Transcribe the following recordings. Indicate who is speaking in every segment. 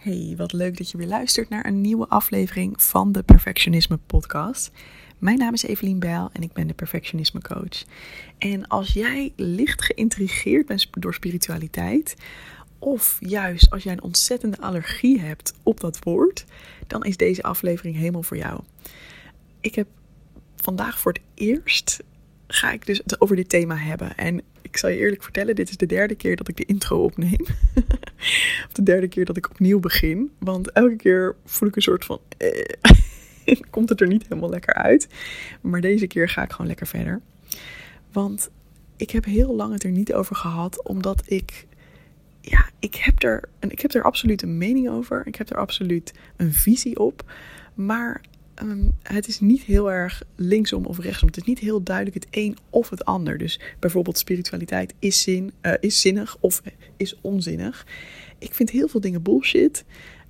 Speaker 1: Hey, wat leuk dat je weer luistert naar een nieuwe aflevering van de Perfectionisme Podcast. Mijn naam is Evelien Bijl en ik ben de Perfectionisme Coach. En als jij licht geïntrigeerd bent door spiritualiteit, of juist als jij een ontzettende allergie hebt op dat woord, dan is deze aflevering helemaal voor jou. Ik heb vandaag voor het eerst ga ik dus het over dit thema hebben. En ik zal je eerlijk vertellen, dit is de derde keer dat ik de intro opneem. of de derde keer dat ik opnieuw begin. Want elke keer voel ik een soort van. Eh, komt het er niet helemaal lekker uit. Maar deze keer ga ik gewoon lekker verder. Want ik heb heel lang het er niet over gehad, omdat ik. Ja, ik heb, er, ik heb er absoluut een mening over. Ik heb er absoluut een visie op. Maar Ehm, het is niet heel erg linksom of rechtsom. Het is niet heel duidelijk het een of het ander. Dus bijvoorbeeld spiritualiteit is, zin, uh, is zinnig of is onzinnig. Ik vind heel veel dingen bullshit.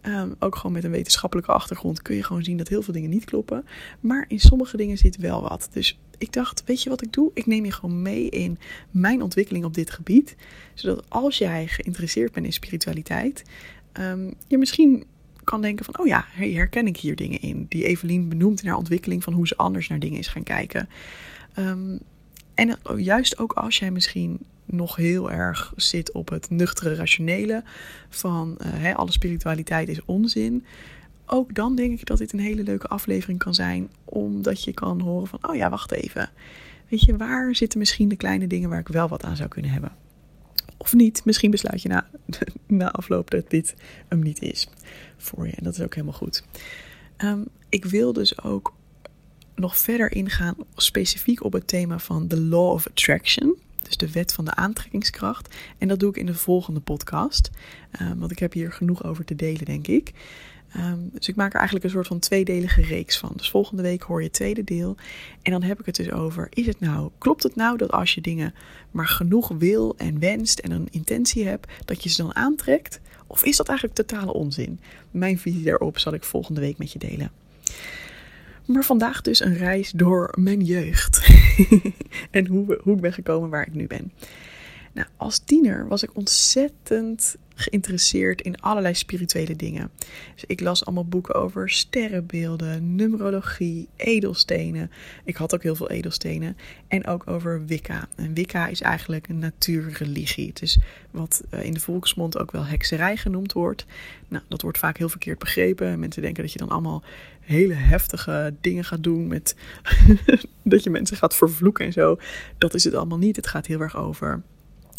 Speaker 1: Um, ook gewoon met een wetenschappelijke achtergrond kun je gewoon zien dat heel veel dingen niet kloppen. Maar in sommige dingen zit wel wat. Dus ik dacht, weet je wat ik doe? Ik neem je gewoon mee in mijn ontwikkeling op dit gebied. Zodat als jij geïnteresseerd bent in spiritualiteit, um, je misschien kan denken van, oh ja, herken ik hier dingen in. Die Evelien benoemt in haar ontwikkeling van hoe ze anders naar dingen is gaan kijken. Um, en juist ook als jij misschien nog heel erg zit op het nuchtere rationele van uh, alle spiritualiteit is onzin. Ook dan denk ik dat dit een hele leuke aflevering kan zijn, omdat je kan horen van, oh ja, wacht even. Weet je, waar zitten misschien de kleine dingen waar ik wel wat aan zou kunnen hebben? Of niet. Misschien besluit je na, na afloop dat dit hem niet is voor je. En dat is ook helemaal goed. Um, ik wil dus ook nog verder ingaan specifiek op het thema van the law of attraction. Dus de wet van de aantrekkingskracht. En dat doe ik in de volgende podcast. Um, want ik heb hier genoeg over te delen, denk ik. Um, dus ik maak er eigenlijk een soort van tweedelige reeks van. Dus volgende week hoor je het tweede deel. En dan heb ik het dus over: is het nou, klopt het nou dat als je dingen maar genoeg wil en wenst en een intentie hebt, dat je ze dan aantrekt? Of is dat eigenlijk totale onzin? Mijn visie daarop zal ik volgende week met je delen. Maar vandaag dus een reis door mijn jeugd. en hoe, hoe ik ben gekomen waar ik nu ben. Nou, als tiener was ik ontzettend geïnteresseerd in allerlei spirituele dingen. Dus ik las allemaal boeken over sterrenbeelden, numerologie, edelstenen. Ik had ook heel veel edelstenen. En ook over Wicca. En Wicca is eigenlijk een natuurreligie. Het is wat eh, in de volksmond ook wel hekserij genoemd wordt. Nou, dat wordt vaak heel verkeerd begrepen. Mensen denken dat je dan allemaal hele heftige dingen gaat doen met dat je mensen gaat vervloeken en zo. Dat is het allemaal niet. Het gaat heel erg over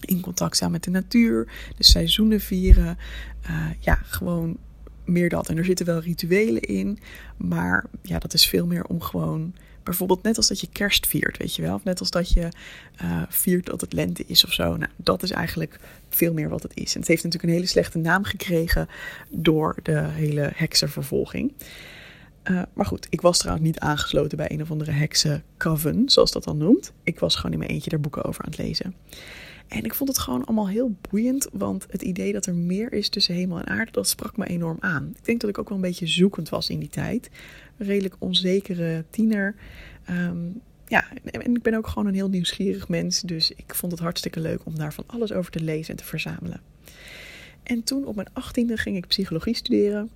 Speaker 1: in contact staan met de natuur, de seizoenen vieren. Uh, ja, gewoon meer dat. En er zitten wel rituelen in, maar ja, dat is veel meer om gewoon. Bijvoorbeeld net als dat je kerst viert, weet je wel. Of net als dat je uh, viert dat het lente is of zo. Nou, dat is eigenlijk veel meer wat het is. En het heeft natuurlijk een hele slechte naam gekregen door de hele heksenvervolging. Uh, maar goed, ik was trouwens niet aangesloten bij een of andere heksencoven, zoals dat dan noemt. Ik was gewoon in mijn eentje daar boeken over aan het lezen. En ik vond het gewoon allemaal heel boeiend, want het idee dat er meer is tussen hemel en aarde, dat sprak me enorm aan. Ik denk dat ik ook wel een beetje zoekend was in die tijd. Een redelijk onzekere tiener. Um, ja, en ik ben ook gewoon een heel nieuwsgierig mens, dus ik vond het hartstikke leuk om daar van alles over te lezen en te verzamelen. En toen op mijn achttiende ging ik psychologie studeren.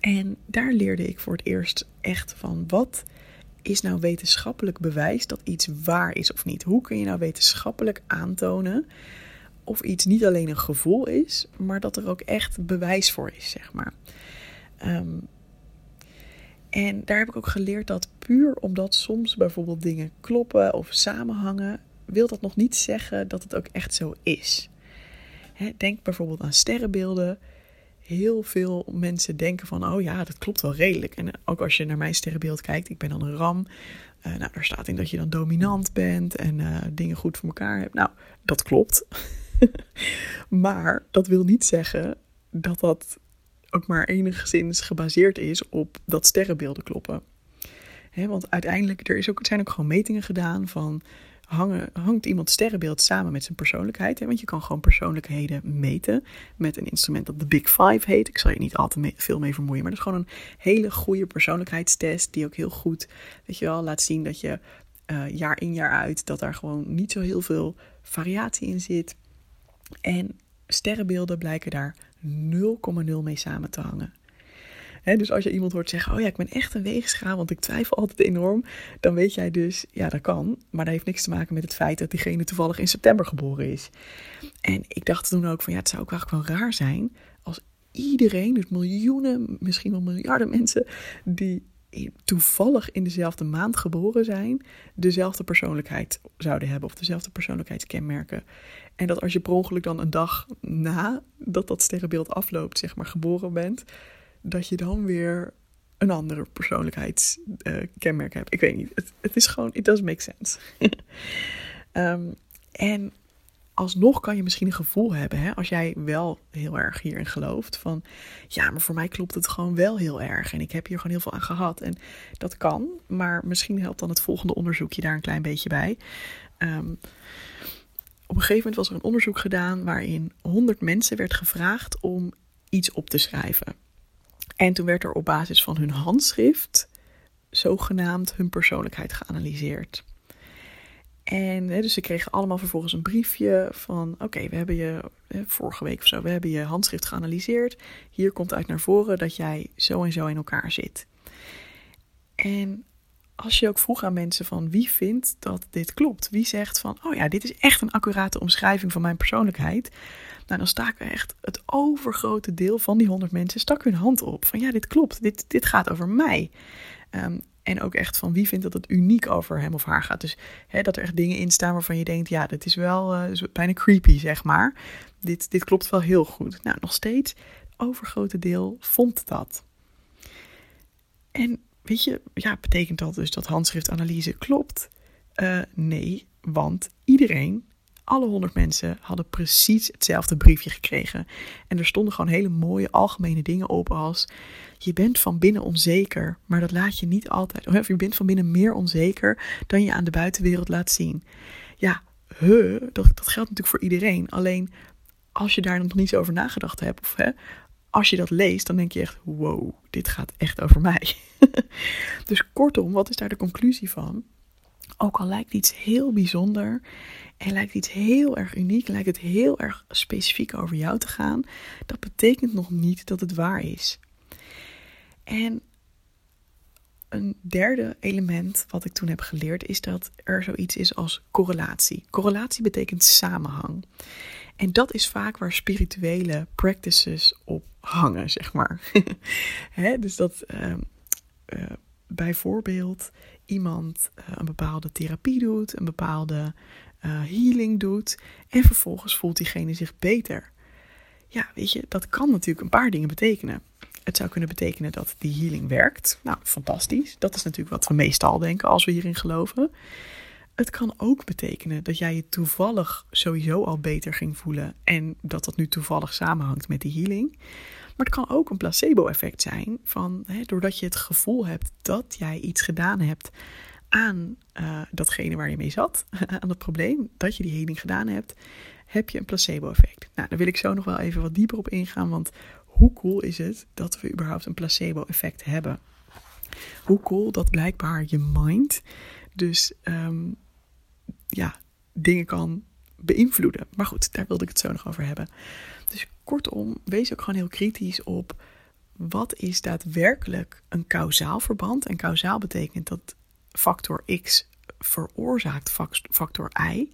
Speaker 1: En daar leerde ik voor het eerst echt van wat is nou wetenschappelijk bewijs dat iets waar is of niet? Hoe kun je nou wetenschappelijk aantonen of iets niet alleen een gevoel is, maar dat er ook echt bewijs voor is, zeg maar. Um, en daar heb ik ook geleerd dat puur omdat soms bijvoorbeeld dingen kloppen of samenhangen, wil dat nog niet zeggen dat het ook echt zo is. denk bijvoorbeeld aan sterrenbeelden heel veel mensen denken van, oh ja, dat klopt wel redelijk. En ook als je naar mijn sterrenbeeld kijkt, ik ben dan een ram. Uh, nou, daar staat in dat je dan dominant bent en uh, dingen goed voor elkaar hebt. Nou, dat klopt. maar dat wil niet zeggen dat dat ook maar enigszins gebaseerd is op dat sterrenbeelden kloppen. want uiteindelijk, er is ook, er zijn ook gewoon metingen gedaan van hangen, hangt iemand sterrenbeeld samen met zijn persoonlijkheid. Hè? Want je kan gewoon persoonlijkheden meten met een instrument dat de Big Five heet. Ik zal je niet al te veel mee vermoeien, maar dat is gewoon een hele goede persoonlijkheidstest die ook heel goed, weet je wel, laat zien dat je uh, jaar in jaar uit, dat daar gewoon niet zo heel veel variatie in zit. En sterrenbeelden blijken daar 0,0 mee samen te hangen dus als je iemand hoort zeggen, oh ja, ik ben echt een weegschaal, want ik twijfel altijd enorm, dan weet jij dus, ja, dat kan. Maar dat heeft niks te maken met het feit dat diegene toevallig in september geboren is. En ik dacht toen ook van, ja, het zou ook eigenlijk wel raar zijn als iedereen, dus miljoenen, misschien wel miljarden mensen, die toevallig in dezelfde maand geboren zijn, dezelfde persoonlijkheid zouden hebben of dezelfde persoonlijkheidskenmerken. En dat als je per ongeluk dan een dag na dat dat sterrenbeeld afloopt, zeg maar, geboren bent, dat je dan weer een andere persoonlijkheidskenmerk hebt. Ik weet niet. Het, is gewoon, it does make sense. um, en alsnog kan je misschien een gevoel hebben, hè, als jij wel heel erg hierin gelooft, van ja, maar voor mij klopt het gewoon wel heel erg en ik heb hier gewoon heel veel aan gehad. En dat kan, maar misschien helpt dan het volgende onderzoekje daar een klein beetje bij. Um, op een gegeven moment was er een onderzoek gedaan waarin 100 mensen werd gevraagd om iets op te schrijven. En toen werd er op basis van hun handschrift zogenaamd hun persoonlijkheid geanalyseerd. En dus ze kregen allemaal vervolgens een briefje van: Oké, we hebben je vorige week of zo, we hebben je handschrift geanalyseerd. Hier komt uit naar voren dat jij zo en zo in elkaar zit. En als je ook vroeg aan mensen van wie vindt dat dit klopt, wie zegt van: Oh ja, dit is echt een accurate omschrijving van mijn persoonlijkheid, nou, dan staken echt het overgrote deel van die 100 mensen stak hun hand op. Van ja, dit klopt, dit, dit gaat over mij. Ehm, en ook echt van wie vindt dat het uniek over hem of haar gaat. Dus hè, dat er echt dingen in staan waarvan je denkt, ja, dat is wel uh, bijna creepy, zeg maar. Dit, dit klopt wel heel goed. Nou, nog steeds, het overgrote deel vond dat. En weet je, ja, betekent dat dus dat handschriftanalyse klopt? Uh, nee, want iedereen alle honderd mensen hadden precies hetzelfde briefje gekregen. En er stonden gewoon hele mooie algemene dingen op als... Je bent van binnen onzeker, maar dat laat je niet altijd... Of je bent van binnen meer onzeker dan je aan de buitenwereld laat zien. Ja, huh, dat, dat geldt natuurlijk voor iedereen. Alleen als je daar nog niet over nagedacht hebt... Of, hè, als je dat leest, dan denk je echt: wow, dit gaat echt over mij. dus kortom, wat is daar de conclusie van? Ook al lijkt iets heel bijzonder en lijkt iets heel erg uniek, lijkt het heel erg specifiek over jou te gaan, dat betekent nog niet dat het waar is. En een derde element wat ik toen heb geleerd is dat er zoiets is als correlatie. Correlatie betekent samenhang. En dat is vaak waar spirituele practices op hangen, zeg maar. dus dat uh, uh, bijvoorbeeld iemand uh, een bepaalde therapie doet, een bepaalde uh, healing doet en vervolgens voelt diegene zich beter. Ja, weet je, dat kan natuurlijk een paar dingen betekenen. Het zou kunnen betekenen dat die healing werkt. Nou, fantastisch. Dat is natuurlijk wat we meestal denken als we hierin geloven. Het kan ook betekenen dat jij je toevallig sowieso al beter ging voelen en dat dat nu toevallig samenhangt met die healing. Maar het kan ook een placebo-effect zijn van hè, doordat je het gevoel hebt dat jij iets gedaan hebt aan uh, datgene waar je mee zat, aan het probleem, dat je die healing gedaan hebt, heb je een placebo-effect. Nou, daar wil ik zo nog wel even wat dieper op ingaan, want hoe cool is het dat we überhaupt een placebo-effect hebben? Hoe cool dat blijkbaar je mind dus um, ja, dingen kan beïnvloeden. Maar goed, daar wilde ik het zo nog over hebben. Dus kortom, wees ook gewoon heel kritisch op wat is daadwerkelijk een kausaal verband. En kausaal betekent dat factor X veroorzaakt factor Y.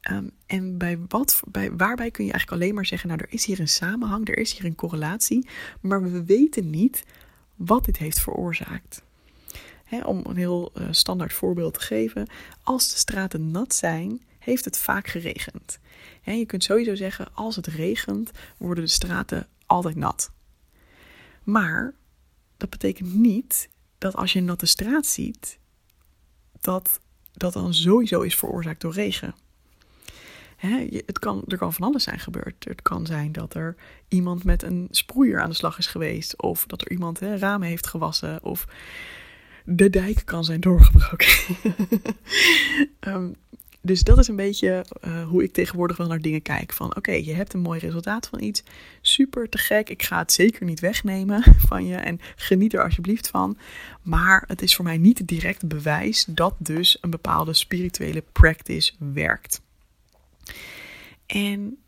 Speaker 1: Ehm, en bij wat, bij, waarbij kun je eigenlijk alleen maar zeggen: Nou, er is hier een samenhang, er is hier een correlatie, maar we weten niet wat dit heeft veroorzaakt. Om een heel uh, standaard voorbeeld te geven: als de straten nat zijn, heeft het vaak geregend. je kunt sowieso zeggen: als het regent, worden de straten altijd nat. Maar dat betekent niet dat als je een natte straat ziet, dat dat dan sowieso is veroorzaakt door regen. Het kan, er kan van alles zijn gebeurd. Het kan zijn dat er iemand met een sproeier aan de slag is geweest. Of dat er iemand ramen heeft gewassen. Of de dijk kan zijn doorgebroken. um, dus dat is een beetje uh, hoe ik tegenwoordig wel naar dingen kijk. Van oké, je hebt een mooi resultaat van iets. Super te gek. Ik ga het zeker niet wegnemen van je. En geniet er alsjeblieft van. Maar het is voor mij niet direct bewijs dat dus een bepaalde spirituele practice werkt. En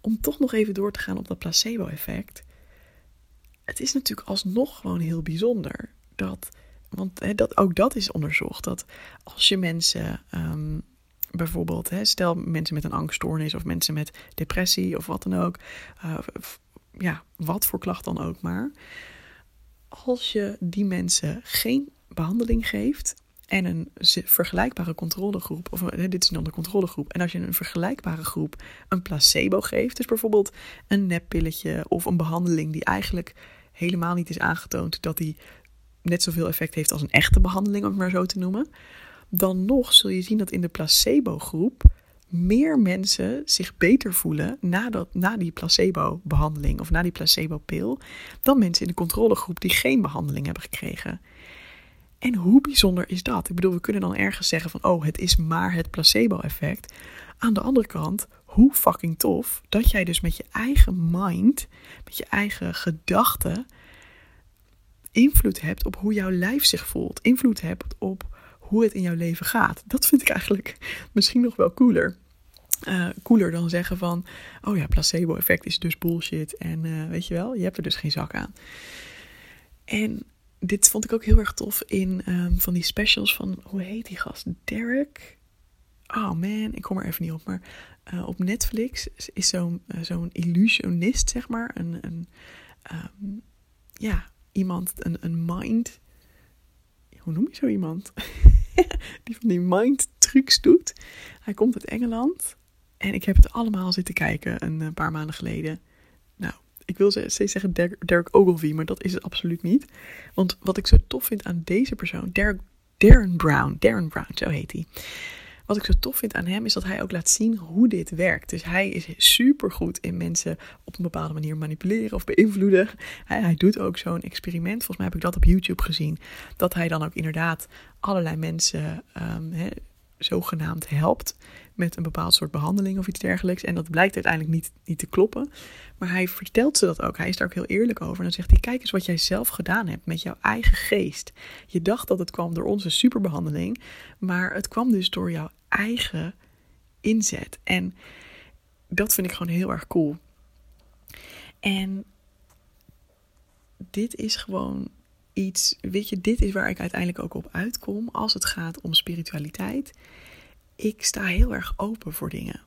Speaker 1: om toch nog even door te gaan op dat placebo-effect. Het is natuurlijk alsnog gewoon heel bijzonder dat. Want dat, ook dat is onderzocht. Dat als je mensen um, bijvoorbeeld, stel mensen met een angststoornis of mensen met depressie of wat dan ook, uh, ja, wat voor klacht dan ook maar. Als je die mensen geen behandeling geeft en een vergelijkbare controlegroep, of dit is dan de controlegroep, en als je een vergelijkbare groep een placebo geeft, dus bijvoorbeeld een neppilletje of een behandeling die eigenlijk helemaal niet is aangetoond dat die net zoveel effect heeft als een echte behandeling, om het maar zo te noemen dan nog zul je zien dat in de placebo-groep meer mensen zich beter voelen na, dat, na die placebo-behandeling of na die placebo-pil dan mensen in de controlegroep die geen behandeling hebben gekregen. En hoe bijzonder is dat? Ik bedoel, we kunnen dan ergens zeggen van, oh, het is maar het placebo-effect. Aan de andere kant, hoe fucking tof dat jij dus met je eigen mind, met je eigen gedachten, invloed hebt op hoe jouw lijf zich voelt. Invloed hebt op hoe het in jouw leven gaat. Dat vind ik eigenlijk misschien nog wel cooler. Uh, cooler dan zeggen van, oh ja, placebo-effect is dus bullshit. En uh, weet je wel, je hebt er dus geen zak aan. En dit vond ik ook heel erg tof in um, van die specials van, hoe heet die gast? Derek? Oh man, ik kom er even niet op. Maar uh, op Netflix is zo'n zo'n illusionist, zeg maar. Een, een um, ja, iemand, een, een mind. Hoe noem je zo iemand? die van die mind trucs doet. Hij komt uit Engeland. En ik heb het allemaal zitten kijken een eh, paar maanden geleden. Nou, ik wil steeds zeggen Derek Ogilvie, maar dat is het absoluut niet. Want wat ik zo tof vind aan deze persoon, Derek, Darren Brown, Darren Brown, zo heet hij. Wat ik zo tof vind aan hem is dat hij ook laat zien hoe dit werkt. Dus hij is super goed in mensen op een bepaalde manier manipuleren of beïnvloeden. Hij, hij doet ook zo'n experiment. Volgens mij heb ik dat op YouTube gezien. Dat hij dan ook inderdaad allerlei mensen um, zogenaamd helpt met een bepaald soort behandeling of iets dergelijks. En dat blijkt uiteindelijk niet, niet te kloppen. Maar hij vertelt ze dat ook. Hij is daar ook heel eerlijk over. En dan zegt hij: Kijk eens wat jij zelf gedaan hebt met jouw eigen geest. Je dacht dat het kwam door onze superbehandeling. Maar het kwam dus door jouw eigen inzet. En dat vind ik gewoon heel erg cool. En dit is gewoon iets, weet je, dit is waar ik uiteindelijk ook op uitkom als het gaat om spiritualiteit. Ik sta heel erg open voor dingen.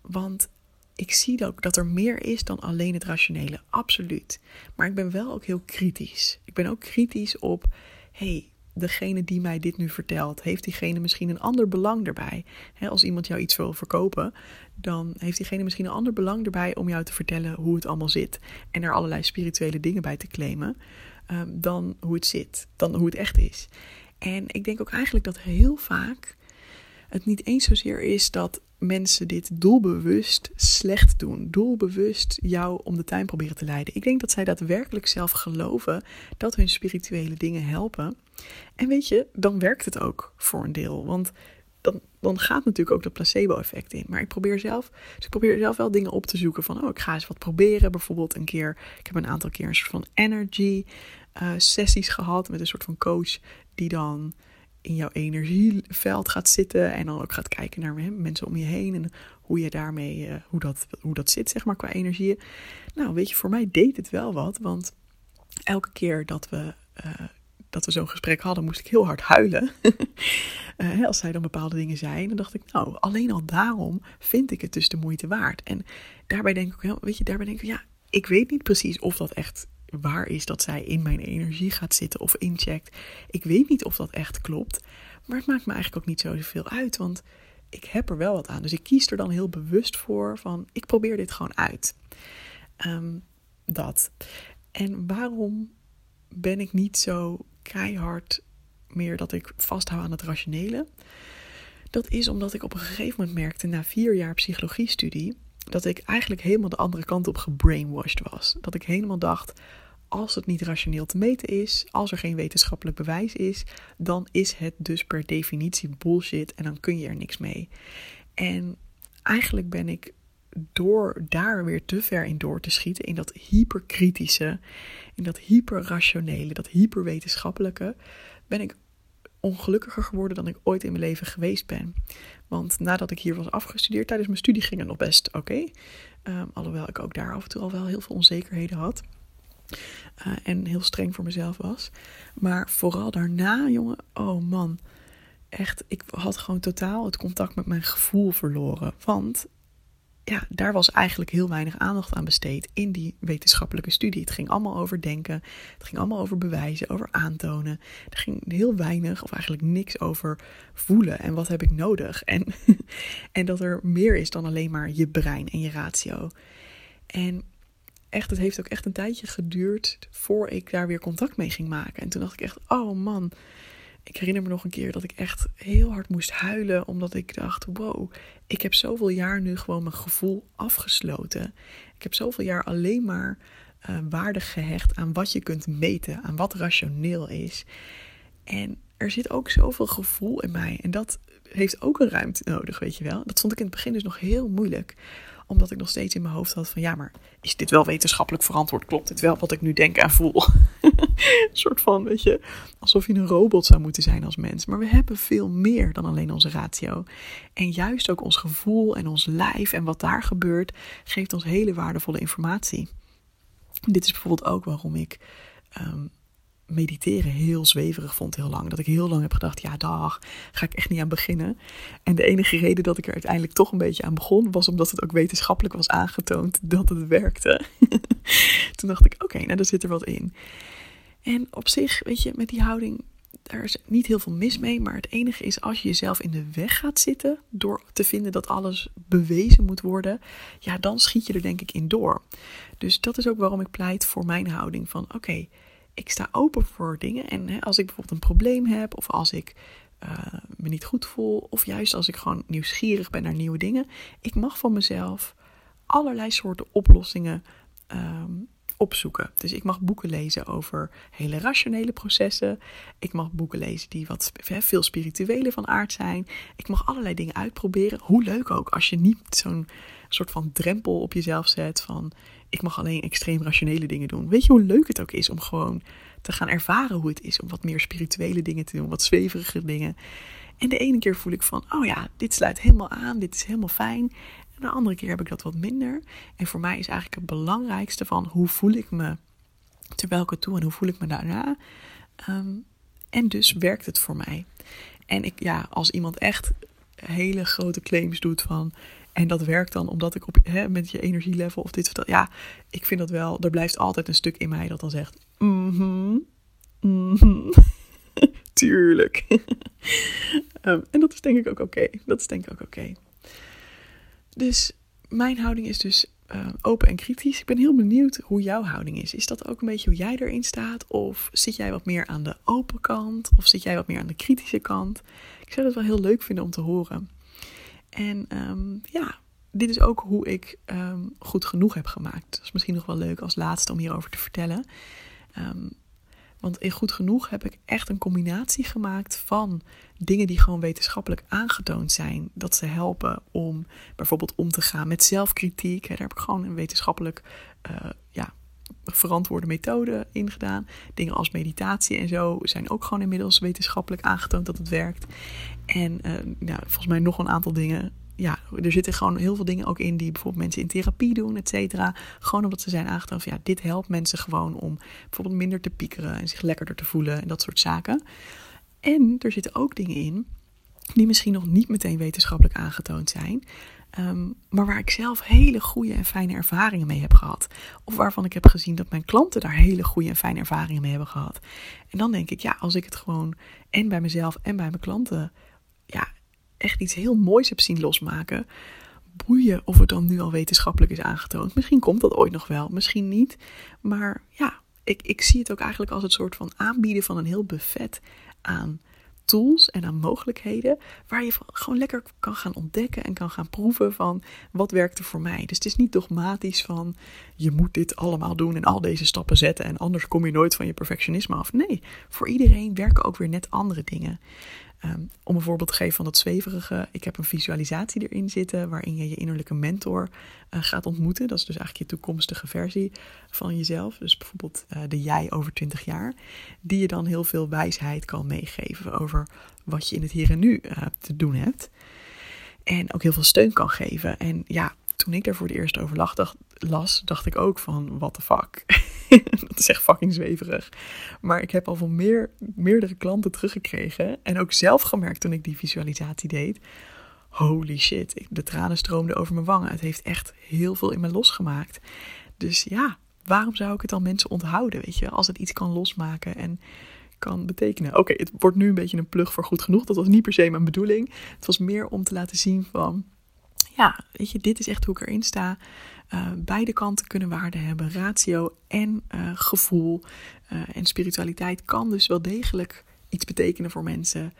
Speaker 1: Want ik zie ook dat er meer is dan alleen het rationele, absoluut. Maar ik ben wel ook heel kritisch. Ik ben ook kritisch op, hey, degene die mij dit nu vertelt, heeft diegene misschien een ander belang erbij? als iemand jou iets wil verkopen, dan heeft diegene misschien een ander belang erbij om jou te vertellen hoe het allemaal zit. En er allerlei spirituele dingen bij te claimen, um, dan hoe het zit, dan hoe het echt is. En ik denk ook eigenlijk dat heel vaak het niet eens zozeer is dat mensen dit doelbewust slecht doen, doelbewust jou om de tuin proberen te leiden. Ik denk dat zij daadwerkelijk zelf geloven dat hun spirituele dingen helpen. En weet je, dan werkt het ook voor een deel. Want dan, dan gaat natuurlijk ook dat placebo-effect in. Maar ik probeer zelf, dus ik probeer zelf wel dingen op te zoeken van, oh, ik ga eens wat proberen. Bijvoorbeeld een keer, ik heb een aantal keer een soort van energy uh, sessies gehad met een soort van coach die dan in jouw energieveld gaat zitten en dan ook gaat kijken naar mensen om je heen en hoe je daarmee, uh, hoe, dat, hoe dat zit, zeg maar, qua energieën. Nou, weet je, voor mij deed het wel wat, want elke keer dat we, uh, dat we zo'n gesprek hadden, moest ik heel hard huilen. uh, als zij dan bepaalde dingen zei, dan dacht ik, nou, alleen al daarom vind ik het dus de moeite waard. En daarbij denk ik, weet je, daarbij denk ik, ja, ik weet niet precies of dat echt waar is dat zij in mijn energie gaat zitten of incheckt. Ik weet niet of dat echt klopt. Maar het maakt me eigenlijk ook niet zoveel uit. Want ik heb er wel wat aan. Dus ik kies er dan heel bewust voor van ik probeer dit gewoon uit. Um, dat. En waarom ben ik niet zo keihard meer dat ik vasthoud aan het rationele? Dat is omdat ik op een gegeven moment merkte, na vier jaar psychologiestudie, dat ik eigenlijk helemaal de andere kant op gebrainwashed was. Dat ik helemaal dacht, als het niet rationeel te meten is, als er geen wetenschappelijk bewijs is, dan is het dus per definitie bullshit en dan kun je er niks mee. En eigenlijk ben ik door daar weer te ver in door te schieten, in dat hyperkritische, in dat hyperrationele, dat hyperwetenschappelijke, ben ik ongelukkiger geworden dan ik ooit in mijn leven geweest ben. Want nadat ik hier was afgestudeerd, tijdens mijn studie ging het nog best oké. Ehm, alhoewel ik ook daar af en toe al wel heel veel onzekerheden had. Uh, en heel streng voor mezelf was. Maar vooral daarna, jongen, oh man. Echt, ik had gewoon totaal het contact met mijn gevoel verloren. Want ja, daar was eigenlijk heel weinig aandacht aan besteed in die wetenschappelijke studie. Het ging allemaal over denken, het ging allemaal over bewijzen, over aantonen. Er ging heel weinig of eigenlijk niks over voelen en wat heb ik nodig. En, en dat er meer is dan alleen maar je brein en je ratio. En echt, het heeft ook echt een tijdje geduurd voor ik daar weer contact mee ging maken. En toen dacht ik echt, oh man, ik herinner me nog een keer dat ik echt heel hard moest huilen. Omdat ik dacht: wow, ik heb zoveel jaar nu gewoon mijn gevoel afgesloten. Ik heb zoveel jaar alleen maar uh, waarde gehecht aan wat je kunt meten, aan wat rationeel is. En er zit ook zoveel gevoel in mij. En dat heeft ook een ruimte nodig, weet je wel. Dat vond ik in het begin dus nog heel moeilijk omdat ik nog steeds in mijn hoofd had van ja, maar is dit wel wetenschappelijk verantwoord? Klopt het wel wat ik nu denk en voel? een soort van, weet je, alsof je een robot zou moeten zijn als mens. Maar we hebben veel meer dan alleen onze ratio. En juist ook ons gevoel en ons lijf en wat daar gebeurt, geeft ons hele waardevolle informatie. Dit is bijvoorbeeld ook waarom ik um, mediteren heel zweverig vond heel lang. Dat ik heel lang heb gedacht, ja dag, ga ik echt niet aan beginnen. En de enige reden dat ik er uiteindelijk toch een beetje aan begon, was omdat het ook wetenschappelijk was aangetoond dat het werkte. Toen dacht ik, oké, nou daar zit er wat in. En op zich, weet je, met die houding, daar is niet heel veel mis mee. Maar het enige is, als je jezelf in de weg gaat zitten door te vinden dat alles bewezen moet worden, ja, dan schiet je er denk ik in door. Dus dat is ook waarom ik pleit voor mijn houding van, oké, ik sta open voor dingen. En hè, als ik bijvoorbeeld een probleem heb, of als ik uh, me niet goed voel, of juist als ik gewoon nieuwsgierig ben naar nieuwe dingen, ik mag van mezelf allerlei soorten oplossingen um, opzoeken. Dus ik mag boeken lezen over hele rationele processen. Ik mag boeken lezen die wat veel spirituele van aard zijn. Ik mag allerlei dingen uitproberen. Hoe leuk ook als je niet zo'n soort van drempel op jezelf zet van ik mag alleen extreem rationele dingen doen. Weet je hoe leuk het ook is om gewoon te gaan ervaren hoe het is om wat meer spirituele dingen te doen, wat zweverige dingen. En de ene keer voel ik van, oh ja, dit sluit helemaal aan, dit is helemaal fijn. En de andere keer heb ik dat wat minder. En voor mij is eigenlijk het belangrijkste van hoe voel ik me terwijl het doe en hoe voel ik me daarna. Ehm, en dus werkt het voor mij. En ik, ja, als iemand echt hele grote claims doet van en dat werkt dan omdat ik op, hè, met je energielevel of dit of dat. Ja, ik vind dat wel. Er blijft altijd een stuk in mij dat dan zegt. Mhm. Mm Tuurlijk. um, en dat is denk ik ook oké. Dat is denk ik ook oké. Dus mijn houding is dus uh, open en kritisch. Ik ben heel benieuwd hoe jouw houding is. Is dat ook een beetje hoe jij erin staat? Of zit jij wat meer aan de open kant? Of zit jij wat meer aan de kritische kant? Ik zou dat wel heel leuk vinden om te horen. En um, ja, dit is ook hoe ik um, goed genoeg heb gemaakt. Dat is misschien nog wel leuk als laatste om hierover te vertellen. Um, want in goed genoeg heb ik echt een combinatie gemaakt van dingen die gewoon wetenschappelijk aangetoond zijn. Dat ze helpen om bijvoorbeeld om te gaan met zelfkritiek. Daar heb ik gewoon een wetenschappelijk uh, ja, verantwoorde methode in gedaan. Dingen als meditatie en zo zijn ook gewoon inmiddels wetenschappelijk aangetoond dat het werkt. En uh, nou, volgens mij nog een aantal dingen. Ja, er zitten gewoon heel veel dingen ook in die bijvoorbeeld mensen in therapie doen, et cetera. Gewoon omdat ze zijn aangetoond van ja, dit helpt mensen gewoon om bijvoorbeeld minder te piekeren en zich lekkerder te voelen en dat soort zaken. En er zitten ook dingen in die misschien nog niet meteen wetenschappelijk aangetoond zijn. Um, maar waar ik zelf hele goede en fijne ervaringen mee heb gehad. Of waarvan ik heb gezien dat mijn klanten daar hele goede en fijne ervaringen mee hebben gehad. En dan denk ik, ja, als ik het gewoon en bij mezelf en bij mijn klanten, ja, echt iets heel moois heb zien losmaken. Boeien of het dan nu al wetenschappelijk is aangetoond. Misschien komt dat ooit nog wel, misschien niet. Maar ja, ik, ik zie het ook eigenlijk als het soort van aanbieden van een heel buffet aan tools en aan mogelijkheden waar je gewoon lekker kan gaan ontdekken en kan gaan proeven van wat werkt er voor mij. Dus het is niet dogmatisch van je moet dit allemaal doen en al deze stappen zetten en anders kom je nooit van je perfectionisme af. Nee, voor iedereen werken ook weer net andere dingen. Ehm, om een voorbeeld te geven van dat zweverige. Ik heb een visualisatie erin zitten waarin je je innerlijke mentor uh, gaat ontmoeten. Dat is dus eigenlijk je toekomstige versie van jezelf. Dus bijvoorbeeld uh, de jij over 20 jaar. Die je dan heel veel wijsheid kan meegeven over wat je in het hier en nu uh, te doen hebt. En ook heel veel steun kan geven. En ja, toen ik daar voor het eerst over dacht, las, dacht ik ook van, what the fuck. dat is echt fucking zweverig. Maar ik heb al van meer, meerdere klanten teruggekregen. En ook zelf gemerkt toen ik die visualisatie deed. Holy shit, de tranen stroomden over mijn wangen. Het heeft echt heel veel in me losgemaakt. Dus ja, waarom zou ik het dan mensen onthouden, weet je? Als het iets kan losmaken en kan betekenen. Oké, het wordt nu een beetje een plug voor goed genoeg. Dat was niet per se mijn bedoeling. Het was meer om te laten zien van ja, weet je, dit is echt hoe ik erin sta. Uh, beide kanten kunnen waarde hebben. Ratio en uh, gevoel uh, en spiritualiteit kan dus wel degelijk iets betekenen voor mensen.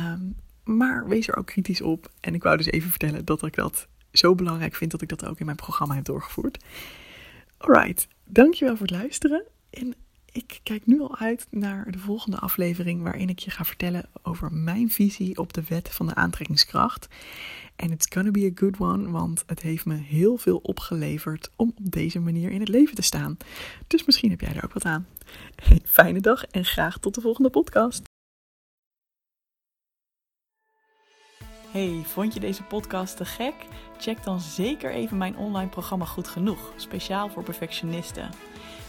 Speaker 1: Um, maar wees er ook kritisch op. En ik wou dus even vertellen dat ik dat zo belangrijk vind dat ik dat ook in mijn programma heb doorgevoerd. Alright, dankjewel voor het luisteren. En ik kijk nu al uit naar de volgende aflevering waarin ik je ga vertellen over mijn visie op de wet van de aantrekkingskracht. En it's gonna be a good one, want het heeft me heel veel opgeleverd om op deze manier in het leven te staan. Dus misschien heb jij er ook wat aan. Fijne dag en graag tot de volgende podcast. Hey, vond je deze podcast te gek? Check dan zeker even mijn online programma Goed Genoeg, speciaal voor perfectionisten.